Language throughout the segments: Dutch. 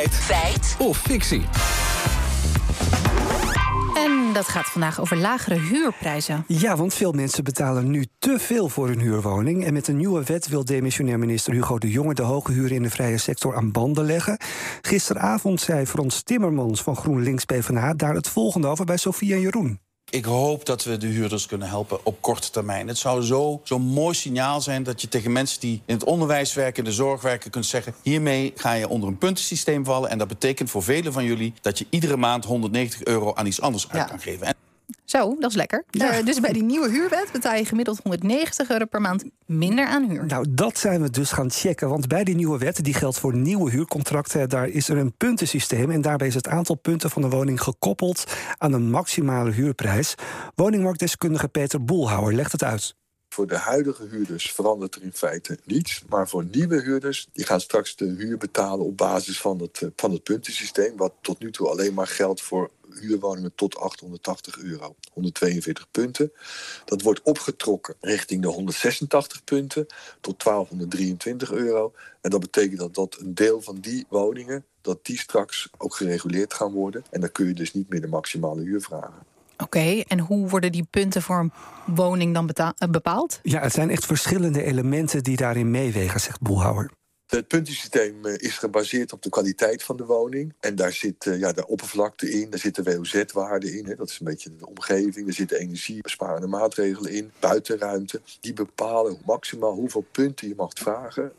Feit. Feit. Of fictie. En dat gaat vandaag over lagere huurprijzen. Ja, want veel mensen betalen nu te veel voor hun huurwoning. En met een nieuwe wet wil demissionair minister Hugo de Jonge de hoge huren in de vrije sector aan banden leggen. Gisteravond zei Frans Timmermans van GroenLinks PvdA daar het volgende over bij Sofie en Jeroen. Ik hoop dat we de huurders kunnen helpen op korte termijn. Het zou zo'n zo mooi signaal zijn dat je tegen mensen die in het onderwijs werken, in de zorg werken, kunt zeggen: hiermee ga je onder een puntensysteem vallen. En dat betekent voor velen van jullie dat je iedere maand 190 euro aan iets anders uit kan geven. En Zo, dat is lekker. Eh, dus bij die nieuwe huurwet betaal je gemiddeld 190 euro per maand minder aan huur. Nou, dat zijn we dus gaan checken. Want bij die nieuwe wet, die geldt voor nieuwe huurcontracten, daar is er een puntensysteem. En daarbij is het aantal punten van de woning gekoppeld aan een maximale huurprijs. Woningmarktdeskundige Peter Boelhouwer legt het uit. Voor de huidige huurders verandert er in feite niets. Maar voor nieuwe huurders, die gaan straks de huur betalen op basis van het, eh, van het puntensysteem. Wat tot nu toe alleen maar geldt voor huurwoningen tot 880 euro. 142 punten. Dat wordt opgetrokken richting de 186 punten tot 1223 euro. En dat betekent dat, dat een deel van die woningen, dat die straks ook gereguleerd gaan worden. En dan kun je dus niet meer de maximale huur vragen. Oké, en hoe worden die punten voor een woning dan eh, bepaald? Ja, het zijn echt verschillende elementen die daarin meewegen, zegt Boelhouwer. Het puntensysteem eh, is gebaseerd op de kwaliteit van de woning. En daar zit eh, ja, de oppervlakte in, daar zit de WOZ-waarde in. Hè. Dat is een beetje de omgeving. Er zitten energiebesparende maatregelen in, buitenruimte. Die bepalen maximaal hoeveel punten je mag vragen.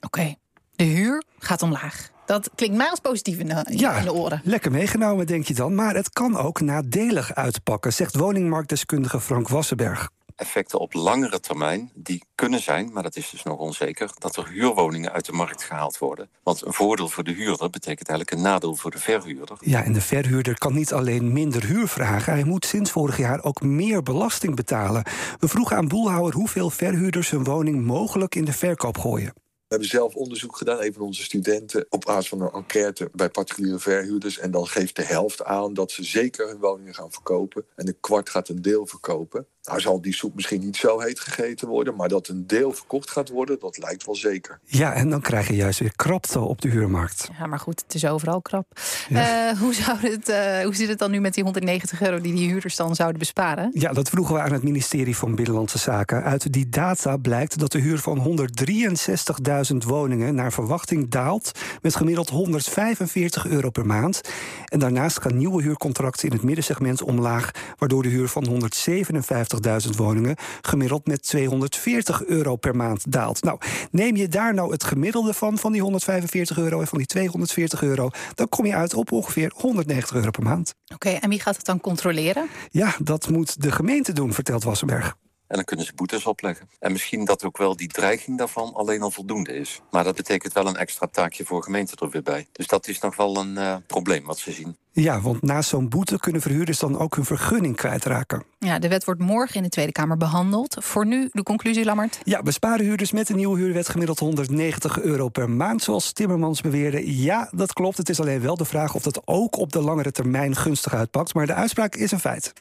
Oké, de huur gaat omlaag. Dat klinkt mij als positief in de, in de oren. lekker meegenomen, denk je dan. Maar het kan ook nadelig uitpakken, zegt woningmarktdeskundige Frank Wassenberg. effecten op langere termijn, die kunnen zijn, maar dat is dus nog onzeker, dat er huurwoningen uit de markt gehaald worden. Want een voordeel voor de huurder betekent eigenlijk een nadeel voor de verhuurder. Ja, en de verhuurder kan niet alleen minder huur vragen, hij moet sinds vorig jaar ook meer belasting betalen. We vroegen aan Boelhouwer hoeveel verhuurders hun woning mogelijk in de verkoop gooien. We hebben zelf onderzoek gedaan, een van onze studenten, op basis van een enquête bij particuliere verhuurders. En dan geeft de helft aan dat ze zeker hun woningen gaan verkopen. En een kwart gaat een deel verkopen. Nou zal die soep misschien niet zo heet gegeten worden, maar dat een deel verkocht gaat worden, dat lijkt wel zeker. Ja, en dan krijg je juist weer krapte op de huurmarkt. Ja, maar goed, het is overal krap. Eh, hoe, zou het, eh, hoe zit het dan nu met die 190 euro die die huurders dan zouden besparen? Ja, dat vroegen we aan het ministerie van Binnenlandse Zaken. Uit die data blijkt dat de huur van 163.000 woningen naar verwachting daalt met gemiddeld 145 euro per maand. En daarnaast gaan nieuwe huurcontracten in het middensegment omlaag, waardoor de huur van 157.000 woningen gemiddeld met 240 euro per maand daalt. Nou, neem je daar nou het gemiddelde van, van die 145 euro en van die 240 euro, dan kom je uit op ongeveer 190 euro per maand. Oké, en wie gaat het dan controleren? Ja, dat moet de gemeente doen, vertelt Wassenberg. En dan kunnen ze boetes opleggen. En misschien dat ook wel die dreiging daarvan alleen al voldoende is. Maar dat betekent wel een extra taakje voor gemeenten er weer bij. Dus dat is nog wel een uh, probleem wat ze zien. Ja, want naast zo'n boete kunnen verhuurders dan ook hun vergunning kwijtraken. Ja, de wet wordt morgen in de Tweede Kamer behandeld. Voor nu de conclusie, Lammert? Ja, besparen huurders met de nieuwe huurwet gemiddeld 190 euro per maand, zoals Timmermans beweerde. Ja, dat klopt. Het is alleen wel de vraag of dat ook op de langere termijn gunstig uitpakt. Maar de uitspraak is een feit.